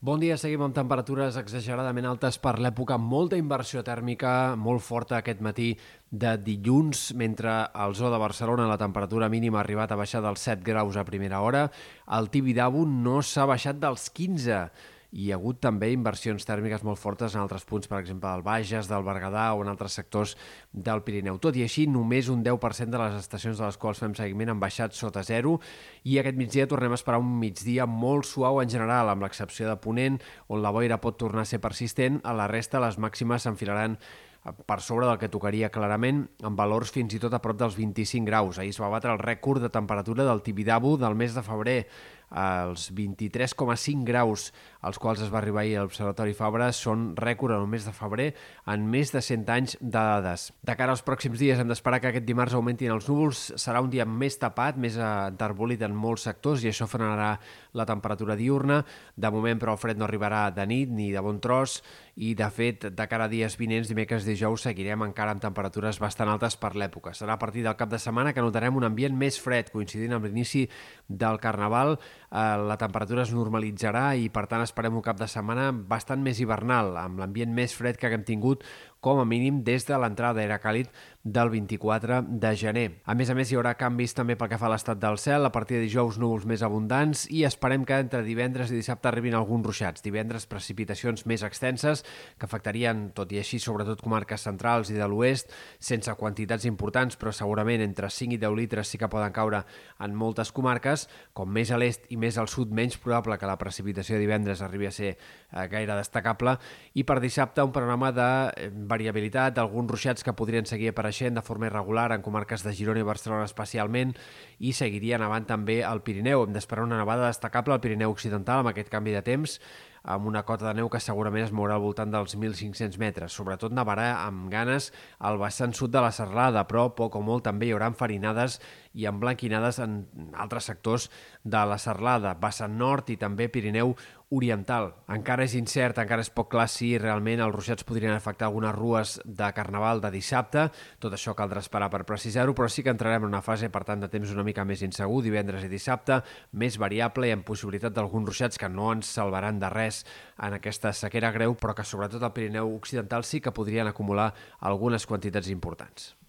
Bon dia, seguim amb temperatures exageradament altes per l'època, molta inversió tèrmica, molt forta aquest matí de dilluns, mentre al zoo de Barcelona la temperatura mínima ha arribat a baixar dels 7 graus a primera hora, el Tibidabo no s'ha baixat dels 15 i hi ha hagut també inversions tèrmiques molt fortes en altres punts, per exemple, del Bages, del Berguedà o en altres sectors del Pirineu. Tot i així, només un 10% de les estacions de les quals fem seguiment han baixat sota zero i aquest migdia tornem a esperar un migdia molt suau en general, amb l'excepció de Ponent, on la boira pot tornar a ser persistent. A la resta, les màximes s'enfilaran per sobre del que tocaria clarament, amb valors fins i tot a prop dels 25 graus. Ahir es va batre el rècord de temperatura del Tibidabo del mes de febrer, els 23,5 graus als quals es va arribar ahir a l'Observatori Fabra són rècord en el mes de febrer en més de 100 anys de dades. De cara als pròxims dies hem d'esperar que aquest dimarts augmentin els núvols. Serà un dia més tapat, més enterbolit en molts sectors i això frenarà la temperatura diurna. De moment, però, el fred no arribarà de nit ni de bon tros i, de fet, de cara a dies vinents, dimecres i dijous, seguirem encara amb temperatures bastant altes per l'època. Serà a partir del cap de setmana que notarem un ambient més fred, coincidint amb l'inici del Carnaval, la temperatura es normalitzarà i per tant esperem un cap de setmana bastant més hivernal, amb l'ambient més fred que haguem tingut com a mínim des de l'entrada era càlid del 24 de gener. A més a més, hi haurà canvis també pel que fa a l'estat del cel, a partir de dijous núvols més abundants i esperem que entre divendres i dissabte arribin alguns ruixats. Divendres precipitacions més extenses que afectarien, tot i així, sobretot comarques centrals i de l'oest, sense quantitats importants, però segurament entre 5 i 10 litres sí que poden caure en moltes comarques, com més a l'est i més al sud, menys probable que la precipitació de divendres arribi a ser eh, gaire destacable, i per dissabte un programa de eh, variabilitat, alguns ruixats que podrien seguir apareixent de forma irregular en comarques de Girona i Barcelona especialment i seguirien avant també al Pirineu. Hem d'esperar una nevada destacable al Pirineu Occidental amb aquest canvi de temps amb una cota de neu que segurament es mourà al voltant dels 1.500 metres. Sobretot nevarà amb ganes al vessant sud de la Serrada, però poc o molt també hi haurà enfarinades i emblanquinades en altres sectors de la Serrada, vessant nord i també Pirineu Oriental. Encara és incert, encara és poc clar si realment els ruixats podrien afectar algunes rues de Carnaval de dissabte. Tot això caldrà esperar per precisar-ho, però sí que entrarem en una fase, per tant, de temps una mica més insegur, divendres i dissabte, més variable i amb possibilitat d'alguns ruixats que no ens salvaran de res en aquesta sequera greu, però que sobretot al Pirineu Occidental sí que podrien acumular algunes quantitats importants.